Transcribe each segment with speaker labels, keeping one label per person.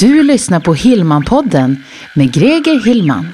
Speaker 1: Du lyssnar på Hillmanpodden med Greger Hillman.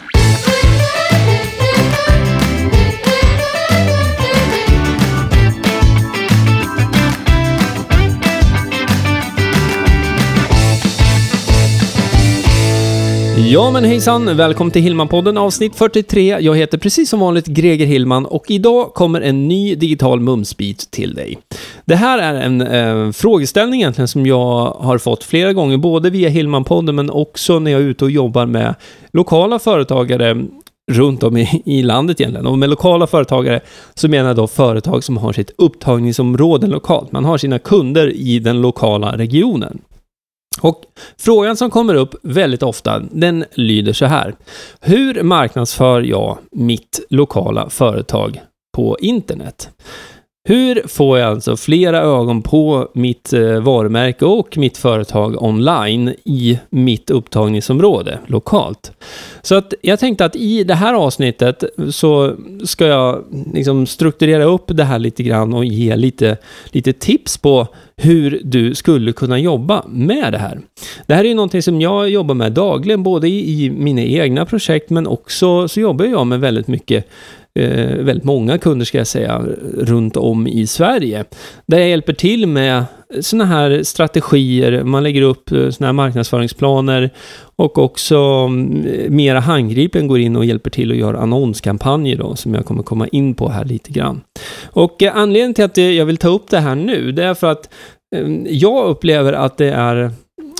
Speaker 2: Ja men hejsan, välkommen till Hillman-podden avsnitt 43. Jag heter precis som vanligt Greger Hillman och idag kommer en ny digital mumsbit till dig. Det här är en eh, frågeställning egentligen som jag har fått flera gånger, både via Hillman-podden men också när jag är ute och jobbar med lokala företagare runt om i, i landet egentligen. Och med lokala företagare så menar jag då företag som har sitt upptagningsområde lokalt. Man har sina kunder i den lokala regionen. Och frågan som kommer upp väldigt ofta, den lyder så här. Hur marknadsför jag mitt lokala företag på internet? Hur får jag alltså flera ögon på mitt eh, varumärke och mitt företag online i mitt upptagningsområde lokalt? Så att jag tänkte att i det här avsnittet så ska jag liksom strukturera upp det här lite grann och ge lite, lite tips på hur du skulle kunna jobba med det här. Det här är ju någonting som jag jobbar med dagligen, både i, i mina egna projekt men också så jobbar jag med väldigt mycket eh, väldigt många kunder ska jag säga, runt om i Sverige. Där jag hjälper till med sådana här strategier, man lägger upp eh, sådana här marknadsföringsplaner och också mm, mera handgripen går in och hjälper till att göra annonskampanjer då, som jag kommer komma in på här lite grann. Och eh, anledningen till att jag vill ta upp det här nu, det är för att mm, jag upplever att det är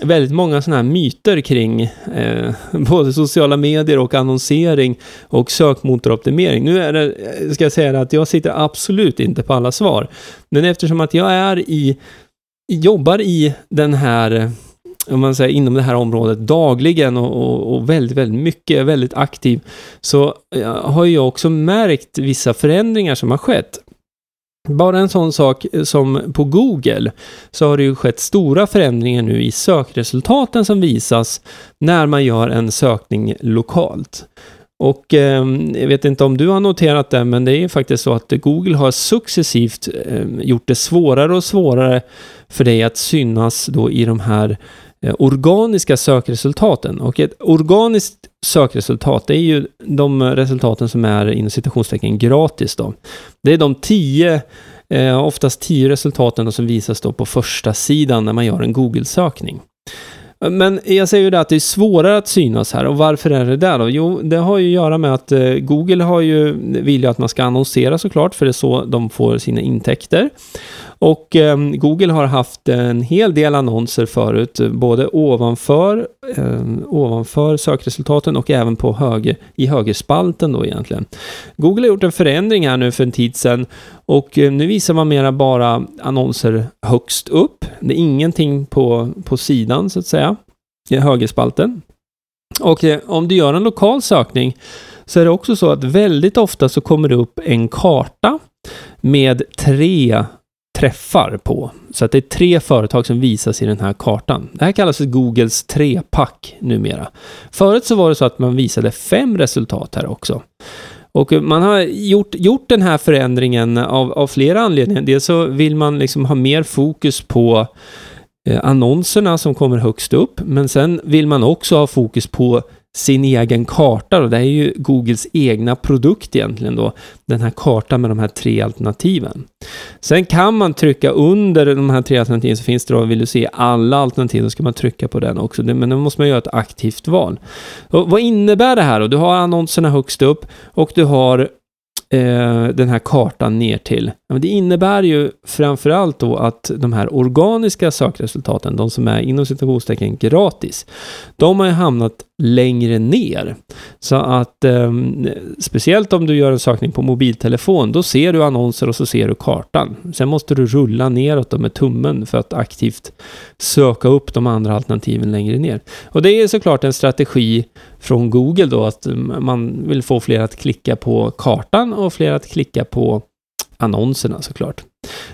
Speaker 2: väldigt många sådana här myter kring eh, både sociala medier och annonsering och sökmotoroptimering. Nu är det, eh, ska jag säga att jag sitter absolut inte på alla svar. Men eftersom att jag är i, jobbar i den här om man säger inom det här området dagligen och, och, och väldigt, väldigt mycket, väldigt aktiv, så eh, har jag också märkt vissa förändringar som har skett. Bara en sån sak eh, som på Google så har det ju skett stora förändringar nu i sökresultaten som visas när man gör en sökning lokalt. Och eh, jag vet inte om du har noterat det, men det är ju faktiskt så att Google har successivt eh, gjort det svårare och svårare för dig att synas då i de här eh, Eh, organiska sökresultaten. Och ett organiskt sökresultat, det är ju de resultaten som är inom citationstecken gratis då. Det är de tio, eh, oftast tio resultaten som visas då på första sidan när man gör en Google-sökning. Men jag säger ju det att det är svårare att synas här och varför är det där då? Jo, det har ju att göra med att eh, Google har ju, vill ju att man ska annonsera såklart, för det är så de får sina intäkter. Och eh, Google har haft en hel del annonser förut, både ovanför, eh, ovanför sökresultaten och även på höger, i högerspalten då egentligen. Google har gjort en förändring här nu för en tid sedan och eh, nu visar man mera bara annonser högst upp. Det är ingenting på, på sidan så att säga, högerspalten. Och eh, om du gör en lokal sökning så är det också så att väldigt ofta så kommer det upp en karta med tre träffar på. Så att det är tre företag som visas i den här kartan. Det här kallas för Googles trepack numera. Förut så var det så att man visade fem resultat här också. Och eh, man har gjort, gjort den här förändringen av, av flera anledningar. Dels så vill man liksom ha mer fokus på Eh, annonserna som kommer högst upp, men sen vill man också ha fokus på sin egen karta och det är ju Googles egna produkt egentligen då. Den här kartan med de här tre alternativen. Sen kan man trycka under de här tre alternativen så finns det då, vill du se alla alternativ, då ska man trycka på den också. Men då måste man göra ett aktivt val. Och vad innebär det här då? Du har annonserna högst upp och du har eh, den här kartan ner till. Ja, det innebär ju framförallt då att de här organiska sökresultaten, de som är inom citationstecken gratis, de har ju hamnat längre ner. Så att eh, speciellt om du gör en sökning på mobiltelefon, då ser du annonser och så ser du kartan. Sen måste du rulla neråt med tummen för att aktivt söka upp de andra alternativen längre ner. Och det är såklart en strategi från Google då att mm, man vill få fler att klicka på kartan och fler att klicka på annonserna såklart.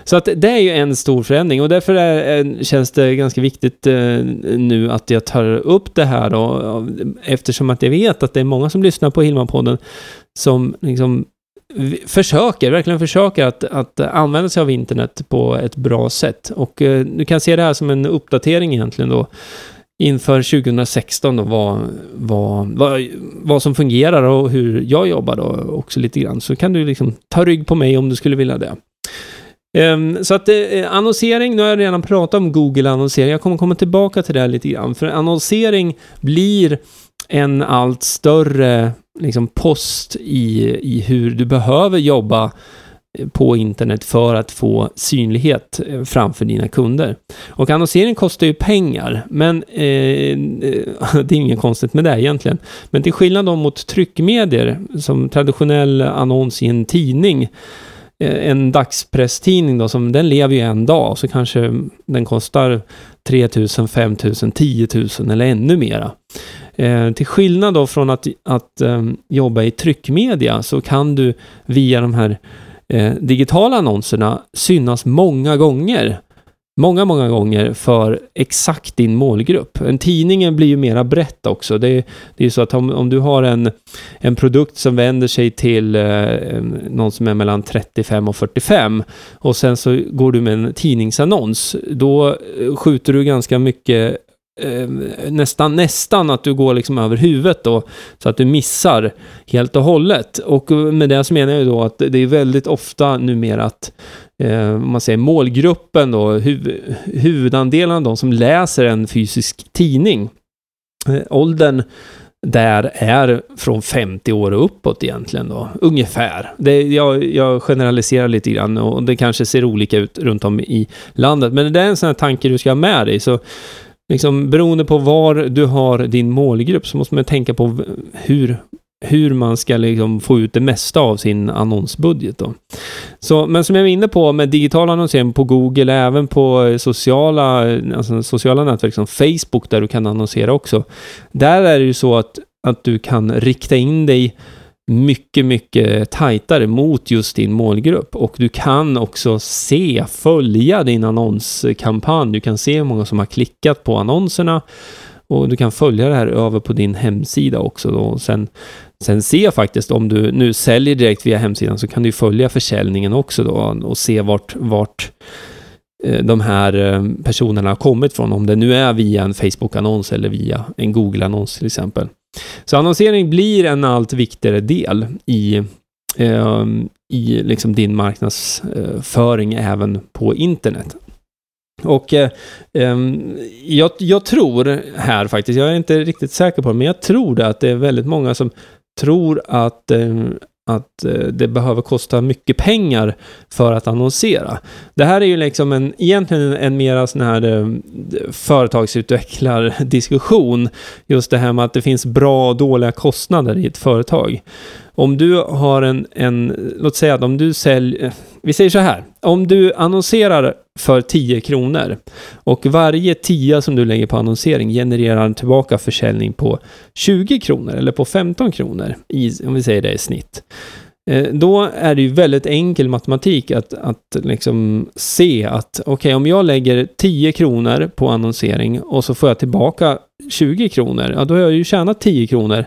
Speaker 2: Så att det är ju en stor förändring och därför är, känns det ganska viktigt eh, nu att jag tar upp det här då, eftersom att jag vet att det är många som lyssnar på Hilma-podden som liksom försöker, verkligen försöker att, att använda sig av internet på ett bra sätt. Och eh, du kan se det här som en uppdatering egentligen då inför 2016 då vad, vad, vad, vad som fungerar och hur jag jobbar då också lite grann. Så kan du liksom ta rygg på mig om du skulle vilja det. Um, så att eh, annonsering, nu har jag redan pratat om Google-annonsering. Jag kommer komma tillbaka till det här lite grann. För annonsering blir en allt större liksom, post i, i hur du behöver jobba på internet för att få synlighet eh, framför dina kunder. Och annonsering kostar ju pengar, men eh, det är inget konstigt med det egentligen. Men till skillnad då mot tryckmedier, som traditionell annons i en tidning, eh, en dagspresstidning då, som den lever ju en dag, så kanske den kostar 3 000, 5 000, 10 000 eller ännu mera. Eh, till skillnad då från att, att eh, jobba i tryckmedia så kan du via de här eh, digitala annonserna synas många gånger. Många, många gånger för exakt din målgrupp. En tidning blir ju mera brett också. Det är, det är ju så att om, om du har en, en produkt som vänder sig till eh, någon som är mellan 35 och 45 och sen så går du med en tidningsannons, då eh, skjuter du ganska mycket eh, nästan, nästan att du går liksom över huvudet då, så att du missar helt och hållet. Och med det så menar jag då att det är väldigt ofta numera att eh, man säger målgruppen då, huv, huvudandelen av de som läser en fysisk tidning, eh, åldern där är från 50 år och uppåt egentligen då, ungefär. Det, jag, jag generaliserar lite grann och det kanske ser olika ut runt om i landet, men det är en sån här tanke du ska ha med dig. Så liksom, beroende på var du har din målgrupp så måste man tänka på hur, hur man ska liksom få ut det mesta av sin annonsbudget. Då. Så, men som jag var inne på med digital annonsering på Google, även på sociala, alltså sociala nätverk som Facebook där du kan annonsera också. Där är det ju så att, att du kan rikta in dig mycket, mycket tajtare mot just din målgrupp. Och du kan också se, följa din annonskampanj. Du kan se hur många som har klickat på annonserna. Och du kan följa det här över på din hemsida också. Då. Sen, sen se faktiskt, om du nu säljer direkt via hemsidan, så kan du följa försäljningen också då och se vart, vart eh, de här eh, personerna har kommit från. Om det nu är via en Facebook-annons eller via en Google-annons till exempel. Så annonsering blir en allt viktigare del i, eh, i liksom din marknadsföring även på internet. Och eh, ehm, jag, jag, tror här faktiskt, jag är inte riktigt säker på det, men jag tror det att det är väldigt många som tror att eh, att eh, det behöver kosta mycket pengar för att annonsera. Det här är ju liksom en, egentligen en, mera sån här eh, företagsutvecklardiskussion. Just det här med att det finns bra och dåliga kostnader i ett företag. Om du har en, en låt säga att om du säljer, vi säger så här, om du annonserar för 10 kronor och varje 10 som du lägger på annonsering genererar tillbaka försäljning på 20 kronor eller på 15 kronor, i, om vi säger det i snitt. Eh, då är det ju väldigt enkel matematik att, att liksom se att okej, okay, om jag lägger 10 kronor på annonsering och så får jag tillbaka 20 kronor, ja då har jag ju tjänat 10 kronor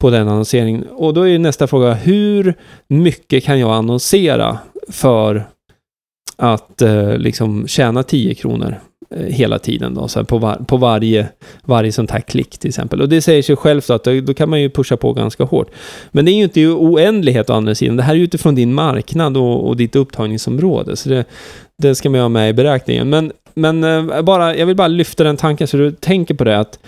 Speaker 2: på den annonseringen. Och då är ju nästa fråga, hur mycket kan jag annonsera för att eh, liksom tjäna 10 kronor eh, hela tiden då, så på, var, på varje, varje sånt här klick till exempel. Och det säger sig självt att då, då, kan man ju pusha på ganska hårt. Men det är ju inte i oändlighet å andra sidan. Det här är utifrån din marknad och, och ditt upptagningsområde. Så det, det ska man ha med i beräkningen. Men, men eh, bara, jag vill bara lyfta den tanken så du tänker på det att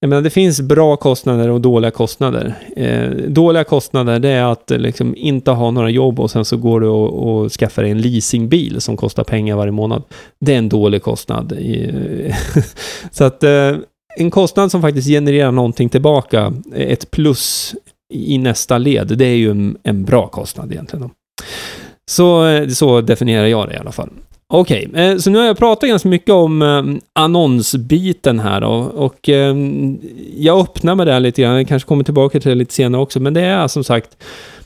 Speaker 2: jag menar, det finns bra kostnader och dåliga kostnader. Eh, dåliga kostnader det är att eh, liksom, inte ha några jobb och sen så går du och, och skaffar dig en leasingbil som kostar pengar varje månad. Det är en dålig kostnad. så att eh, en kostnad som faktiskt genererar någonting tillbaka, ett plus i nästa led, det är ju en, en bra kostnad egentligen. Så, eh, så definierar jag det i alla fall. Okej, okay, så nu har jag pratat ganska mycket om eh, annonsbiten här då, och eh, jag öppnar med det lite grann, jag kanske kommer tillbaka till det lite senare också, men det är som sagt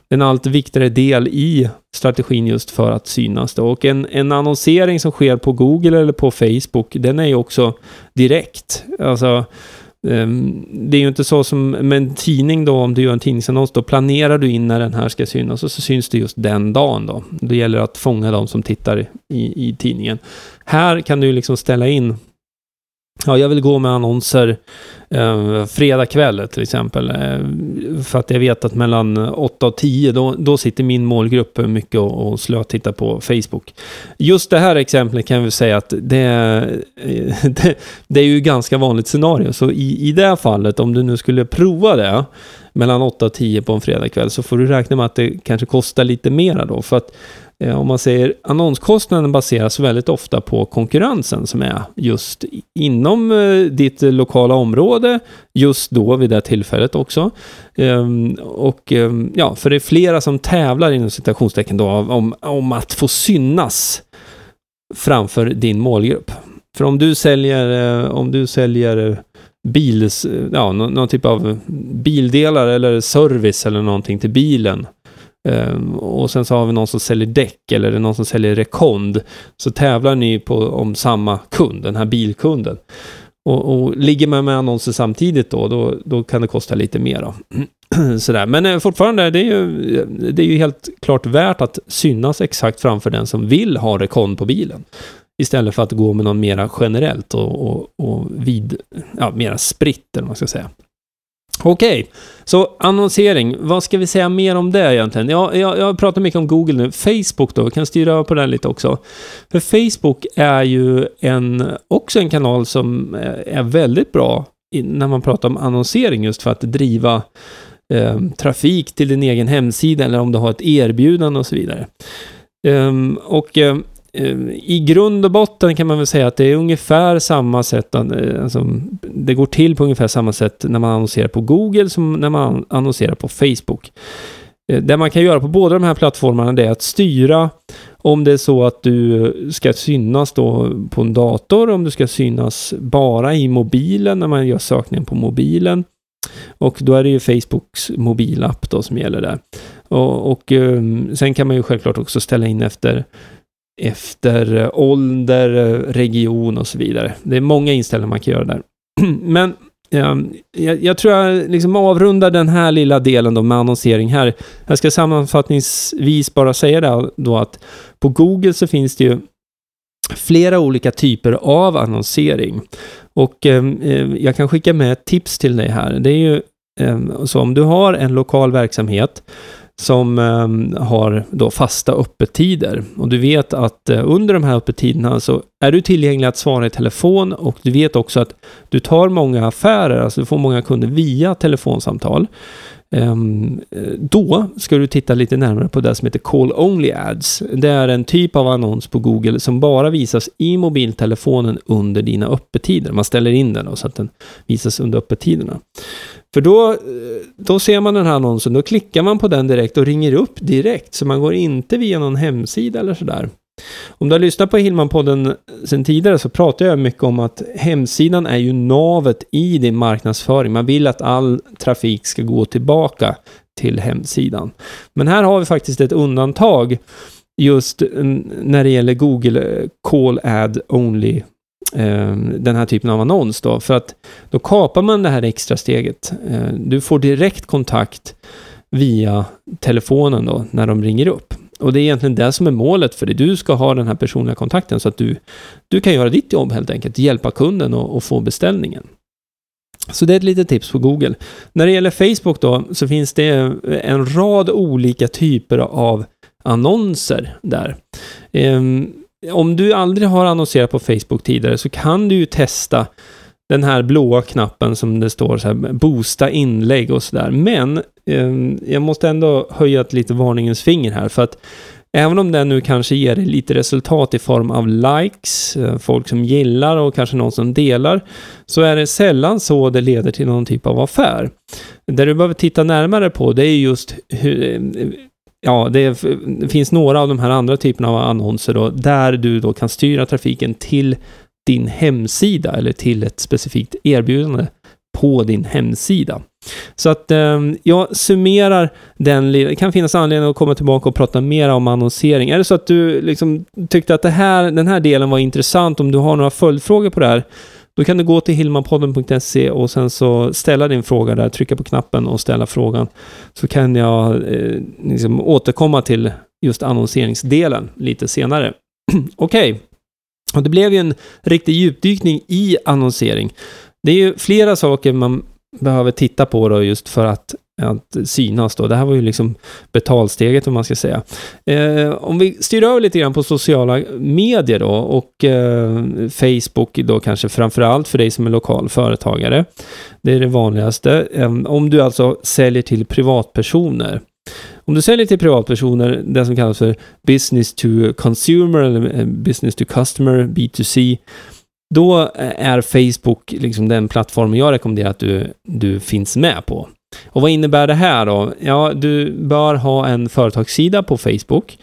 Speaker 2: en allt viktigare del i strategin just för att synas. Då. Och en, en annonsering som sker på Google eller på Facebook, den är ju också direkt. Alltså, Ehm, det är ju inte så som med en tidning då, om du gör en tidningsannons, då planerar du in när den här ska synas och så syns det just den dagen då. Det gäller att fånga de som tittar i, i tidningen. Här kan du liksom ställa in Ja, jag vill gå med annonser eh, fredag kväll till exempel. Eh, för att jag vet att mellan 8 och 10 då, då sitter min målgrupp mycket och, och slötittar på Facebook. Just det här exemplet kan vi säga att det, eh, det, det, är ju ganska vanligt scenario. Så i, i det fallet, om du nu skulle prova det mellan 8 och 10 på en fredagkväll så får du räkna med att det kanske kostar lite mera då. För att Eh, om man säger annonskostnaden baseras väldigt ofta på konkurrensen som är just inom eh, ditt lokala område, just då vid det tillfället också. Ehm, och ehm, ja, för det är flera som tävlar inom citationstecken då om, om att få synas framför din målgrupp. För om du säljer, eh, om du säljer bils, ja, någon, någon typ av bildelar eller service eller någonting till bilen Um, och sen så har vi någon som säljer däck eller någon som säljer rekond. Så tävlar ni på, om samma kund, den här bilkunden. Och, och ligger man med annonser samtidigt då, då, då kan det kosta lite mer. Då. Sådär. Men eh, fortfarande, det är, ju, det är ju helt klart värt att synas exakt framför den som vill ha rekond på bilen. Istället för att gå med någon mera generellt och, och, och vid, ja, mera spritt, eller vad man ska säga. Okej, okay. så annonsering. Vad ska vi säga mer om det egentligen? Jag, jag, jag pratar mycket om Google nu. Facebook då, kan styra på den lite också. För Facebook är ju en, också en kanal som eh, är väldigt bra när man pratar om annonsering just för att driva eh, trafik till din egen hemsida eller om du har ett erbjudande och så vidare. Um, och Eh, Eh, i grund och botten kan man väl säga att det är ungefär samma sätt, eh, alltså, det går till på ungefär samma sätt när man annonserar på Google som när man annonserar på Facebook. Eh, det man kan göra på båda de här plattformarna är att styra om det är så att du ska synas då på en dator, om du ska synas bara i mobilen när man gör sökningen på mobilen. Och då är det ju Facebooks mobilapp då som gäller där. Och, och sen kan man ju självklart också ställa in efter efter eh, ålder, eh, region och så vidare. Det är många inställningar man kan göra där. Men ehm, jag, jag, tror jag liksom avrundar den här lilla delen då med annonsering här. Jag ska sammanfattningsvis bara säga det då att på Google så finns det ju flera olika typer av annonsering. Och ehm, eh, jag kan skicka med ett tips till dig här. Det är ju eh, så om du har en lokal verksamhet som ehm, har då fasta öppettider. Och du vet att eh, under de här öppettiderna så är du tillgänglig att svara i telefon och du vet också att du tar många affärer, alltså du får många kunder via telefonsamtal. Ehm, då ska du titta lite närmare på det som heter Call Only Ads. Det är en typ av annons på Google som bara visas i mobiltelefonen under dina öppettider. Man ställer in den då, så att den visas under öppettiderna. För då, eh, då ser man den här annonsen, då klickar man på den direkt och ringer upp direkt, så man går inte via någon hemsida eller sådär. Om du har lyssnat på Hillman-podden eh, sedan tidigare så pratar jag mycket om att hemsidan är ju navet i din marknadsföring. Man vill att all trafik ska gå tillbaka till hemsidan. Men här har vi faktiskt ett undantag just när det gäller Google eh, Call Ad Only eh, den här typen av annons då. För att då kapar man det här extra steget. Du får direkt kontakt via telefonen då, när de ringer upp. Och det är egentligen det som är målet för dig. Du ska ha den här personliga kontakten så att du, du kan göra ditt jobb helt enkelt, hjälpa kunden och, och få beställningen. Så det är ett litet tips på Google. När det gäller Facebook då, så finns det en rad olika typer av annonser där. Um, om du aldrig har annonserat på Facebook tidigare så kan du ju testa den här blåa knappen som det står så här, boosta inlägg och sådär. Men eh, jag måste ändå höja ett lite varningens finger här för att även om den nu kanske ger dig lite resultat i form av likes, eh, folk som gillar och kanske någon som delar, så är det sällan så det leder till någon typ av affär. Det du behöver titta närmare på, det är just hur, eh, ja, det, finns några av de här andra typerna av annonser då, där du då kan styra trafiken till din hemsida eller till ett specifikt erbjudande på din hemsida. Så att eh, jag summerar den Det kan finnas anledning att komma tillbaka och prata mer om annonsering. Är det så att du liksom tyckte att det här, den här delen var intressant, om du har några följdfrågor på det här, då kan du gå till hilmanpodden.se och sen så ställa din fråga där, trycka på knappen och ställa frågan. Så kan jag eh, liksom återkomma till just annonseringsdelen lite senare. Okej. Okay. Och det blev ju en riktig djupdykning i annonsering. Det är ju flera saker man behöver titta på då just för att, att synas då. Det här var ju liksom betalsteget om man ska säga. Eh, om vi styr över lite grann på sociala medier då och eh, Facebook då kanske framför allt för dig som är lokal företagare. Det är det vanligaste. Eh, om du alltså säljer till privatpersoner. Om du säljer till privatpersoner, det som kallas för business to consumer eller eh, business to customer, B2C, då eh, är Facebook liksom den plattformen jag rekommenderar att du, du finns med på. Och vad innebär det här då? Ja, du bör ha en företagssida på Facebook.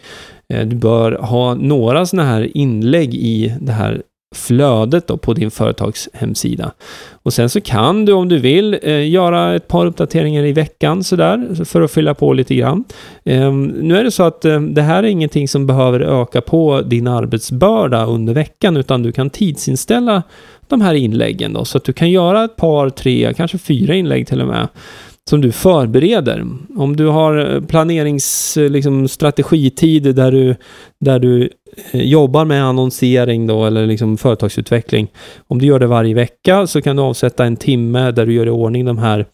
Speaker 2: Eh, du bör ha några sådana här inlägg i det här flödet då på din företags hemsida. Och sen så kan du om du vill eh, göra ett par uppdateringar i veckan sådär för att fylla på lite grann. Ehm, nu är det så att eh, det här är ingenting som behöver öka på din arbetsbörda under veckan utan du kan tidsinställa de här inläggen då så att du kan göra ett par, tre, kanske fyra inlägg till och med som du förbereder. Om du har eh, planeringsstrategitid eh, liksom, där du, där du eh, jobbar med annonsering då, eller liksom företagsutveckling. Om du gör det varje vecka så kan du avsätta en timme där du gör i ordning de här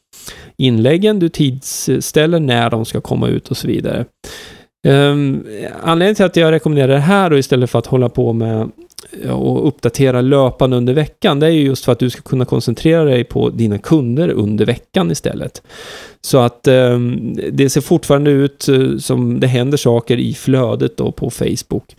Speaker 2: inläggen. Du tidsställer när de ska komma ut och så vidare. Um, anledningen till att jag rekommenderar det här då istället för att hålla på med och uppdatera löpande under veckan, det är ju just för att du ska kunna koncentrera dig på dina kunder under veckan istället. Så att eh, det ser fortfarande ut eh, som det händer saker i flödet då på Facebook.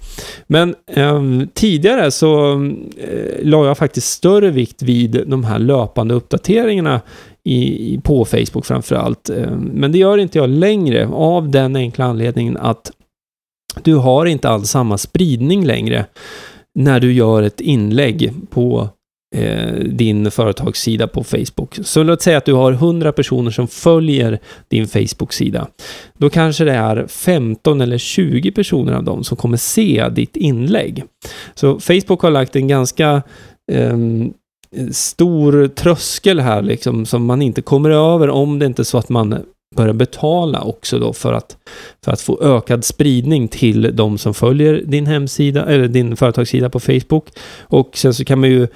Speaker 2: Men eh, tidigare så eh, la jag faktiskt större vikt vid de här löpande uppdateringarna i, på Facebook framför allt. Ehm, men det gör inte jag längre av den enkla anledningen att du har inte alls samma spridning längre när du gör ett inlägg på eh, din företagssida på Facebook. Så låt säga att du har 100 personer som följer din Facebook-sida. Då kanske det är 15 eller 20 personer av dem som kommer se ditt inlägg. Så Facebook har lagt en ganska eh, stor tröskel här liksom som man inte kommer över om det inte är så att man börja betala också då för att, för att få ökad spridning till de som följer din hemsida, eller din företagssida på Facebook. Och sen så kan man ju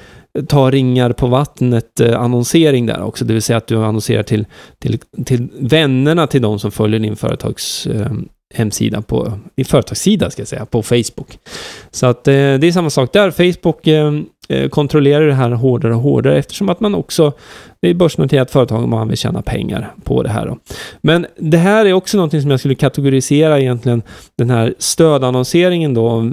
Speaker 2: ta ringar på vattnet eh, annonsering där också, det vill säga att du annonserar till, till, till vännerna till de som följer din företags eh, hemsida på, din företagssida ska jag säga, på Facebook. Så att eh, det är samma sak där. Facebook eh, Eh, kontrollerar det här hårdare och hårdare eftersom att man också, det är börsnoterat företag och man vill tjäna pengar på det här. Då. Men det här är också någonting som jag skulle kategorisera egentligen, den här stödannonseringen då,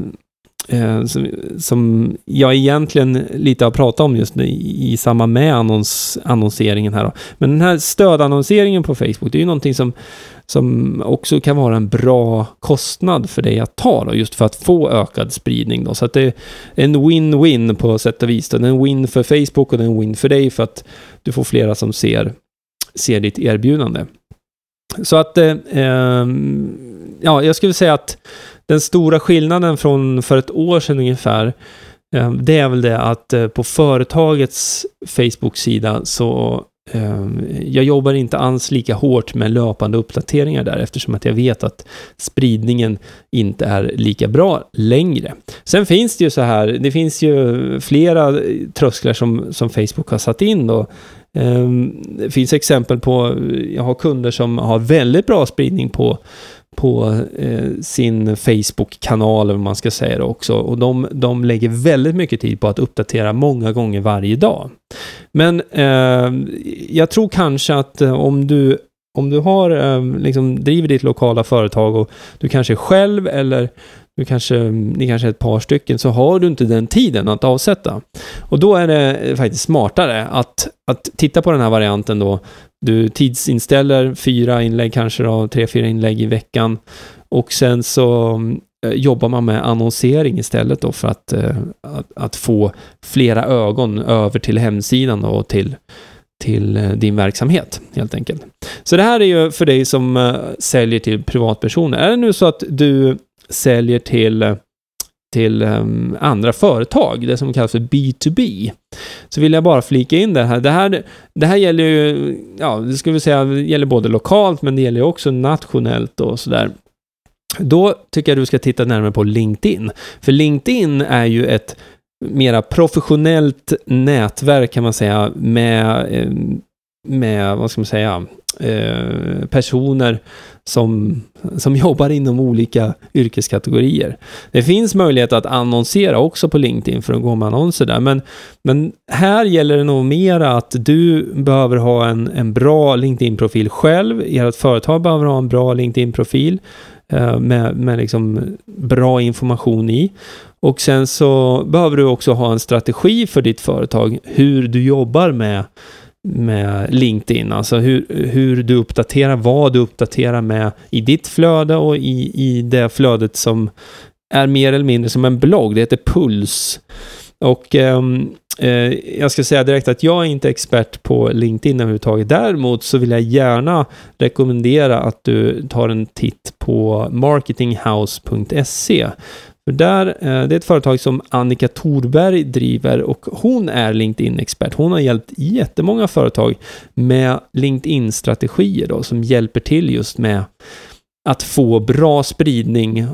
Speaker 2: eh, som, som, jag egentligen lite har pratat om just i, i samband med annons, annonseringen här. Då. Men den här stödannonseringen på Facebook, det är ju någonting som som också kan vara en bra kostnad för dig att ta då, just för att få ökad spridning då. Så att det är en win-win på sätt och vis. Det är en win för Facebook och det är en win för dig för att du får flera som ser, ser ditt erbjudande. Så att, eh, ehm, ja, jag skulle säga att den stora skillnaden från för ett år sedan ungefär, eh, det är väl det att eh, på företagets Facebook-sida så Ehm, jag jobbar inte alls lika hårt med löpande uppdateringar där eftersom att jag vet att spridningen inte är lika bra längre. Sen finns det ju så här, det finns ju flera eh, trösklar som, som Facebook har satt in då. Ehm, det finns exempel på, eh, jag har kunder som har väldigt bra spridning på på eh, sin Facebook-kanal, om man ska säga det också. Och de, de lägger väldigt mycket tid på att uppdatera många gånger varje dag. Men eh, jag tror kanske att eh, om du om du har, eh, liksom, driver ditt lokala företag och du kanske är själv eller du kanske, ni kanske är ett par stycken, så har du inte den tiden att avsätta. Och då är det faktiskt smartare att, att titta på den här varianten då. Du tidsinställer fyra inlägg kanske då, tre, fyra inlägg i veckan. Och sen så eh, jobbar man med annonsering istället då för att, eh, att, att, få flera ögon över till hemsidan då och till, till eh, din verksamhet helt enkelt. Så det här är ju för dig som säljer till privatpersoner. Är det nu så att du säljer till, till um, andra företag, det som kallas för B2B. Så vill jag bara flika in det här. Det här, det här gäller ju, ja, det ska vi säga, gäller både lokalt, men det gäller också nationellt och sådär. Då tycker jag du ska titta närmare på LinkedIn. För LinkedIn är ju ett mera professionellt nätverk kan man säga med, eh, med vad ska man säga, eh, personer som, som jobbar inom olika yrkeskategorier. Det finns möjlighet att annonsera också på LinkedIn för att gå med annonser där, men, men här gäller det nog mer att du behöver ha en, en bra LinkedIn-profil själv, ert företag behöver ha en bra LinkedIn-profil eh, med, med liksom bra information i. Och sen så behöver du också ha en strategi för ditt företag, hur du jobbar med med LinkedIn, alltså hur, hur du uppdaterar, vad du uppdaterar med i ditt flöde och i, i det flödet som är mer eller mindre som en blogg. Det heter Puls. Och um, eh, jag ska säga direkt att jag är inte expert på LinkedIn överhuvudtaget. Däremot så vill jag gärna rekommendera att du tar en titt på marketinghouse.se. För där, eh, det är ett företag som Annika Thorberg driver och hon är LinkedIn-expert. Hon har hjälpt jättemånga företag med LinkedIn-strategier då, som hjälper till just med att få bra spridning eh,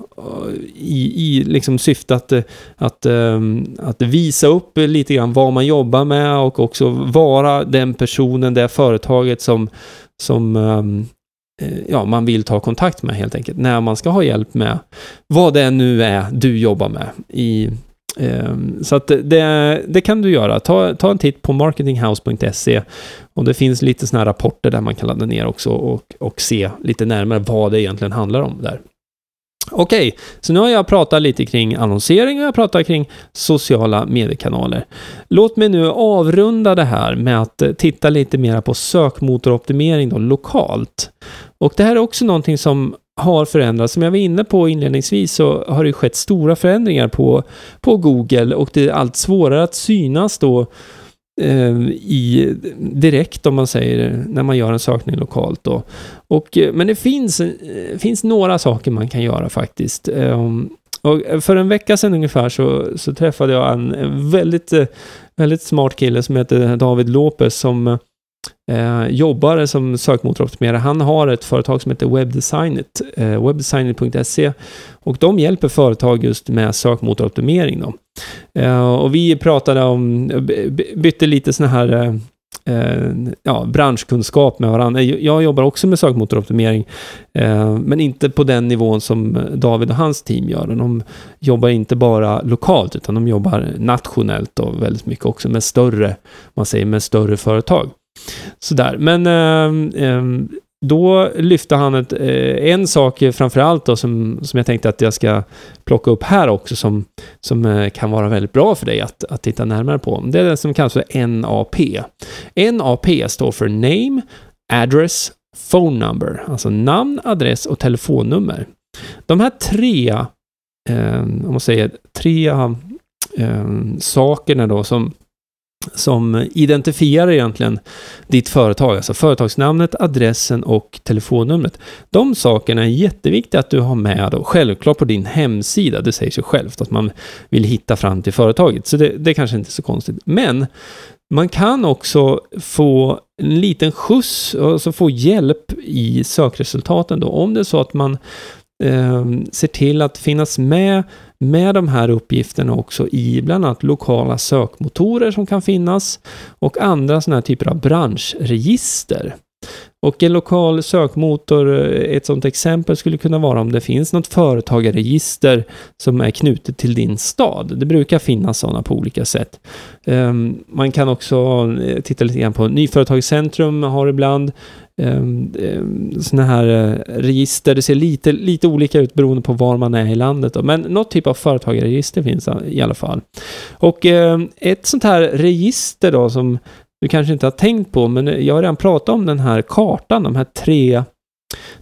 Speaker 2: i, i liksom syfte att, eh, att, ehm, att visa upp lite grann vad man jobbar med och också vara den personen, det företaget som, som ehm, Eh, ja, man vill ta kontakt med helt enkelt, när man ska ha hjälp med vad det nu är du jobbar med. I, eh, så att det, det kan du göra. Ta, ta en titt på marketinghouse.se och det finns lite sådana här rapporter där man kan ladda ner också och, och se lite närmare vad det egentligen handlar om där. Okej, okay, så nu har jag pratat lite kring annonsering och jag pratar pratat kring sociala mediekanaler. Låt mig nu avrunda det här med att eh, titta lite mer på sökmotoroptimering då, lokalt. Och det här är också någonting som har förändrats. Som jag var inne på inledningsvis så har det skett stora förändringar på, på Google och det är allt svårare att synas då Eh, i, direkt om man säger när man gör en sökning lokalt. Då. Och, eh, men det finns, eh, finns några saker man kan göra faktiskt. Eh, och för en vecka sedan ungefär så, så träffade jag en väldigt, väldigt smart kille som heter David Lopez som eh, jobbar som sökmotoroptimerare. Han har ett företag som heter Webdesignit, eh, webdesignit.se och de hjälper företag just med sökmotoroptimering. Då. Eh, och vi pratade om, bytte lite sådana här eh, eh, ja, branschkunskap med varandra. Jag jobbar också med sökmotoroptimering, eh, men inte på den nivån som David och hans team gör. De jobbar inte bara lokalt, utan de jobbar nationellt och väldigt mycket också med större, man säger med större företag. Sådär, men eh, då lyfte han ett, eh, en sak framförallt då som, som jag tänkte att jag ska plocka upp här också som, som eh, kan vara väldigt bra för dig att, att titta närmare på. Det är det som kallas för NAP. NAP står för Name, Address, Phone Number, alltså namn, adress och telefonnummer. De här tre, eh, om man säger tre eh, sakerna då som som identifierar egentligen ditt företag, alltså företagsnamnet, adressen och telefonnumret. De sakerna är jätteviktiga att du har med då, självklart på din hemsida. Det säger sig självt att man vill hitta fram till företaget, så det, det kanske inte är så konstigt. Men man kan också få en liten skjuts, alltså få hjälp i sökresultaten då, om det är så att man eh, ser till att finnas med med de här uppgifterna också i bland annat lokala sökmotorer som kan finnas och andra sådana här typer av branschregister. Och en lokal sökmotor, eh, ett sådant exempel skulle kunna vara om det finns något företagarregister som är knutet till din stad. Det brukar finnas sådana på olika sätt. Ehm, man kan också eh, titta lite grann på Nyföretagscentrum har ibland Ehm, ehm, sådana här eh, register. Det ser lite, lite olika ut beroende på var man är i landet. Då. Men något typ av företagarregister finns i alla fall. Och ehm, ett sånt här register då som du kanske inte har tänkt på, men eh, jag har redan pratat om den här kartan, de här tre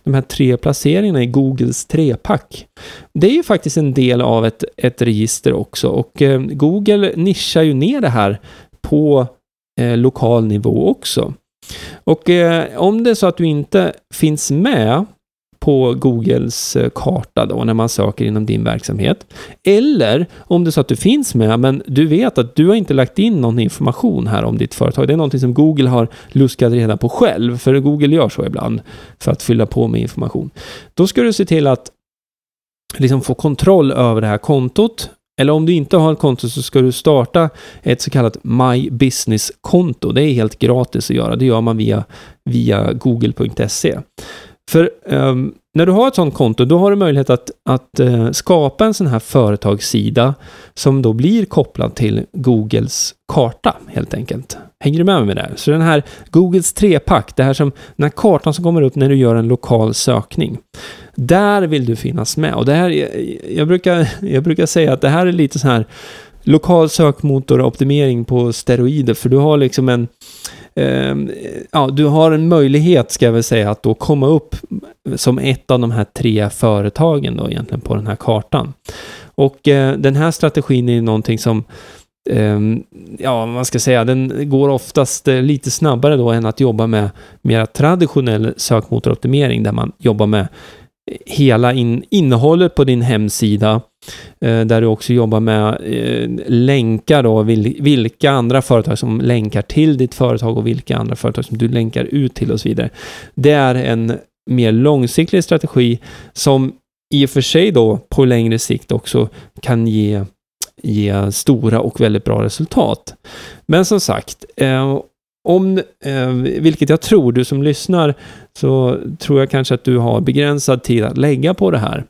Speaker 2: de här tre placeringarna i Googles trepack. Det är ju faktiskt en del av ett, ett register också och Google nischar ju ner det här på eh, lokal nivå också. Och eh, om det är så att du inte finns med på Googles eh, karta då när man söker inom din verksamhet. Eller om det är så att du finns med men du vet att du har inte lagt in någon information här om ditt företag. Det är någonting som Google har luskat reda på själv, för Google gör så ibland för att fylla på med information. Då ska du se till att liksom få kontroll över det här kontot eller om du inte har ett konto så ska du starta ett så kallat My Business-konto. Det är helt gratis att göra. Det gör man via, via google.se. För um, när du har ett sådant konto, då har du möjlighet att, att uh, skapa en sån här företagssida som då blir kopplad till Googles karta, helt enkelt. Hänger du med mig där? det? Så den här Googles trepack, det här som, den här kartan som kommer upp när du gör en lokal sökning. Där vill du finnas med. Och det här, jag, jag brukar, jag brukar säga att det här är lite så här lokal sökmotoroptimering på steroider, för du har liksom en eh, ja, du har en möjlighet, ska jag väl säga, att då komma upp som ett av de här tre företagen då egentligen på den här kartan. Och eh, den här strategin är någonting som ehm, ja, man ska säga, den går oftast eh, lite snabbare då än att jobba med mera traditionell sökmotoroptimering där man jobbar med hela in, innehållet på din hemsida eh, där du också jobbar med eh, länkar då, vil, vilka andra företag som länkar till ditt företag och vilka andra företag som du länkar ut till och så vidare. Det är en mer långsiktig strategi som i och för sig då på längre sikt också kan ge, ge stora och väldigt bra resultat. Men som sagt, eh, om, eh, vilket jag tror, du som lyssnar, så tror jag kanske att du har begränsad tid att lägga på det här.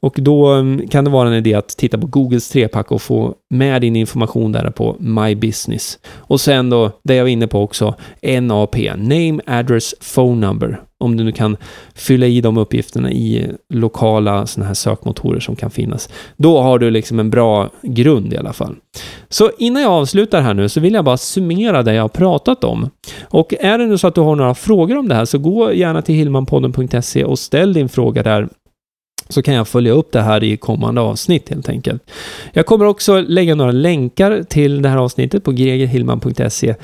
Speaker 2: Och då mm, kan det vara en idé att titta på Googles trepack och få med din information där på My Business. Och sen då, det jag var inne på också, NAP, Name, Address, Phone Number. Om du nu kan fylla i de uppgifterna i lokala sådana här sökmotorer som kan finnas. Då har du liksom en bra grund i alla fall. Så innan jag avslutar här nu så vill jag bara summera det jag har pratat om. Och är det nu så att du har några frågor om det här så gå gärna till hillmanpodden.se och ställ din fråga där så kan jag följa upp det här i kommande avsnitt helt enkelt. Jag kommer också lägga några länkar till det här avsnittet på gregerhillman.se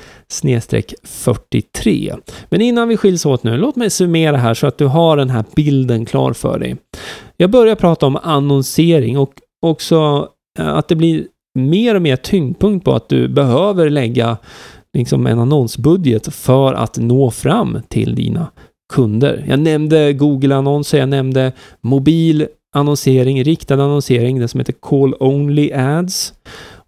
Speaker 2: 43. Men innan vi skiljs åt nu, låt mig summera här så att du har den här bilden klar för dig. Jag börjar prata om annonsering och också eh, att det blir mer och mer tyngdpunkt på att du behöver lägga liksom en annonsbudget för att nå fram till dina kunder. Jag nämnde Google-annonser, jag nämnde mobil annonsering, riktad annonsering, det som heter Call Only Ads.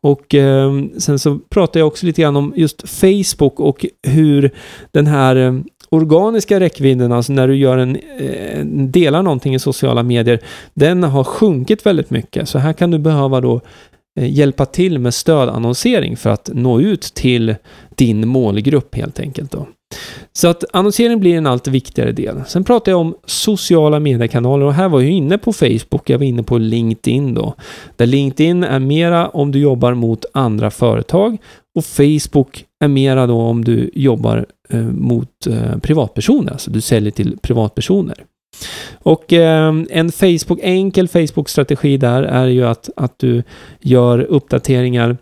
Speaker 2: Och eh, sen så pratade jag också lite grann om just Facebook och hur den här eh, organiska räckvidden, alltså när du gör en, eh, delar någonting i sociala medier, den har sjunkit väldigt mycket. Så här kan du behöva då Eh, hjälpa till med stödannonsering för att nå ut till din målgrupp helt enkelt. Då. Så att annonsering blir en allt viktigare del. Sen pratar jag om sociala mediekanaler och här var jag inne på Facebook, jag var inne på LinkedIn då. Där LinkedIn är mera om du jobbar mot andra företag och Facebook är mera då om du jobbar eh, mot eh, privatpersoner, alltså du säljer till privatpersoner. Och eh, en Facebook, enkel Facebook-strategi där är ju att, att du gör uppdateringar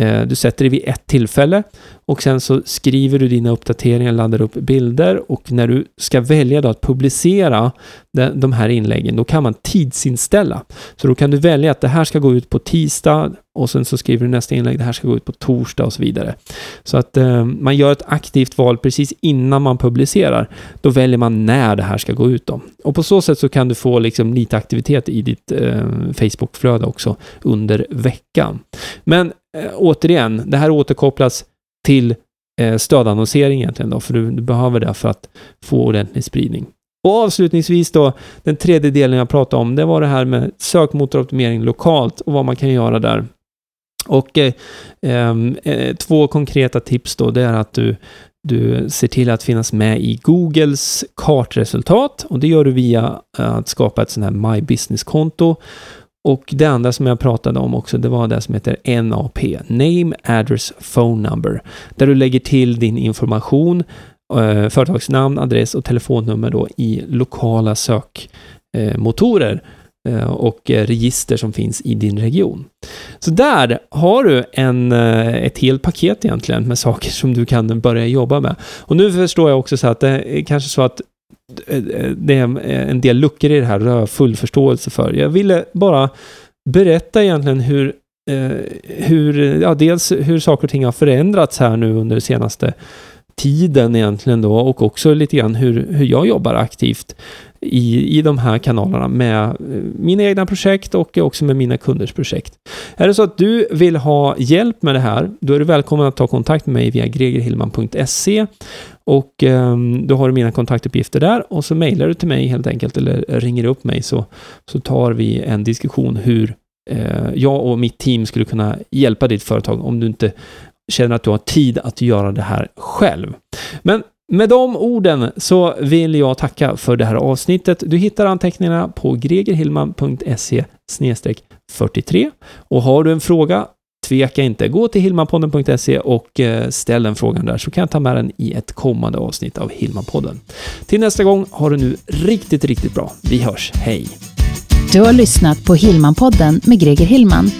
Speaker 2: Eh, du sätter det vid ett tillfälle och sen så skriver du dina uppdateringar, laddar upp bilder och när du ska välja då att publicera de, här inläggen, då kan man tidsinställa. Så då kan du välja att det här ska gå ut på tisdag och sen så skriver du nästa inlägg, det här ska gå ut på torsdag och så vidare. Så att eh, man gör ett aktivt val precis innan man publicerar. Då väljer man när det här ska gå ut då. Och på så sätt så kan du få liksom lite aktivitet i ditt eh, Facebook-flöde också under veckan. Men eh, återigen, det här återkopplas till eh, stödannonsering egentligen då, för du, du behöver det för att få ordentlig spridning. Och avslutningsvis då, den tredje delen jag pratade om, det var det här med sökmotoroptimering lokalt och vad man kan göra där. Och eh, ehm, eh, två konkreta tips då, det är att du, du ser till att finnas med i Googles kartresultat och det gör du via att skapa ett sånt här My Business-konto. Och det andra som jag pratade om också, det var det som heter NAP, Name, Address, Phone Number, där du lägger till din information, eh, företagsnamn, adress och telefonnummer då i lokala sökmotorer eh, och eh, register som finns i din region. Så där har du en, ett helt paket egentligen med saker som du kan börja jobba med. Och nu förstår jag också så att det är kanske så att det är en del luckor i det här, det har jag full förståelse för. Jag ville bara berätta egentligen hur, eh, hur ja, dels hur saker och ting har förändrats här nu under senaste tiden egentligen då och också lite grann hur, hur jag jobbar aktivt i, i de här kanalerna med eh, mina egna projekt och också med mina kunders projekt. Är det så att du vill ha hjälp med det här, då är du välkommen att ta kontakt med mig via gregerhillman.se och eh, då har du mina kontaktuppgifter där och så mejlar du till mig helt enkelt eller ringer upp mig så, så tar vi en diskussion hur eh, jag och mitt team skulle kunna hjälpa ditt företag om du inte känner att du har tid att göra det här själv. Men med de orden så vill jag tacka för det här avsnittet. Du hittar anteckningarna på gregerhillman.se 43 och har du en fråga Tveka inte, gå till hilmanpodden.se och eh, ställ den frågan där så kan jag ta med den i ett kommande avsnitt av Hilmanpodden. Till nästa gång, har du nu riktigt, riktigt bra. Vi hörs, hej!
Speaker 1: Du har lyssnat på Hillmanpodden med Greger Hillman.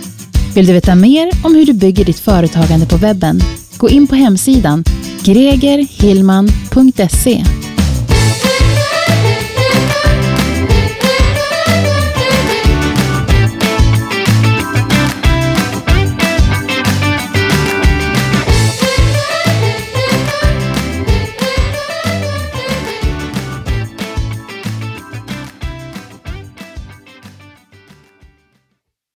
Speaker 1: Vill du veta mer om hur du bygger ditt företagande på webben? Gå in på hemsidan gregerhillman.se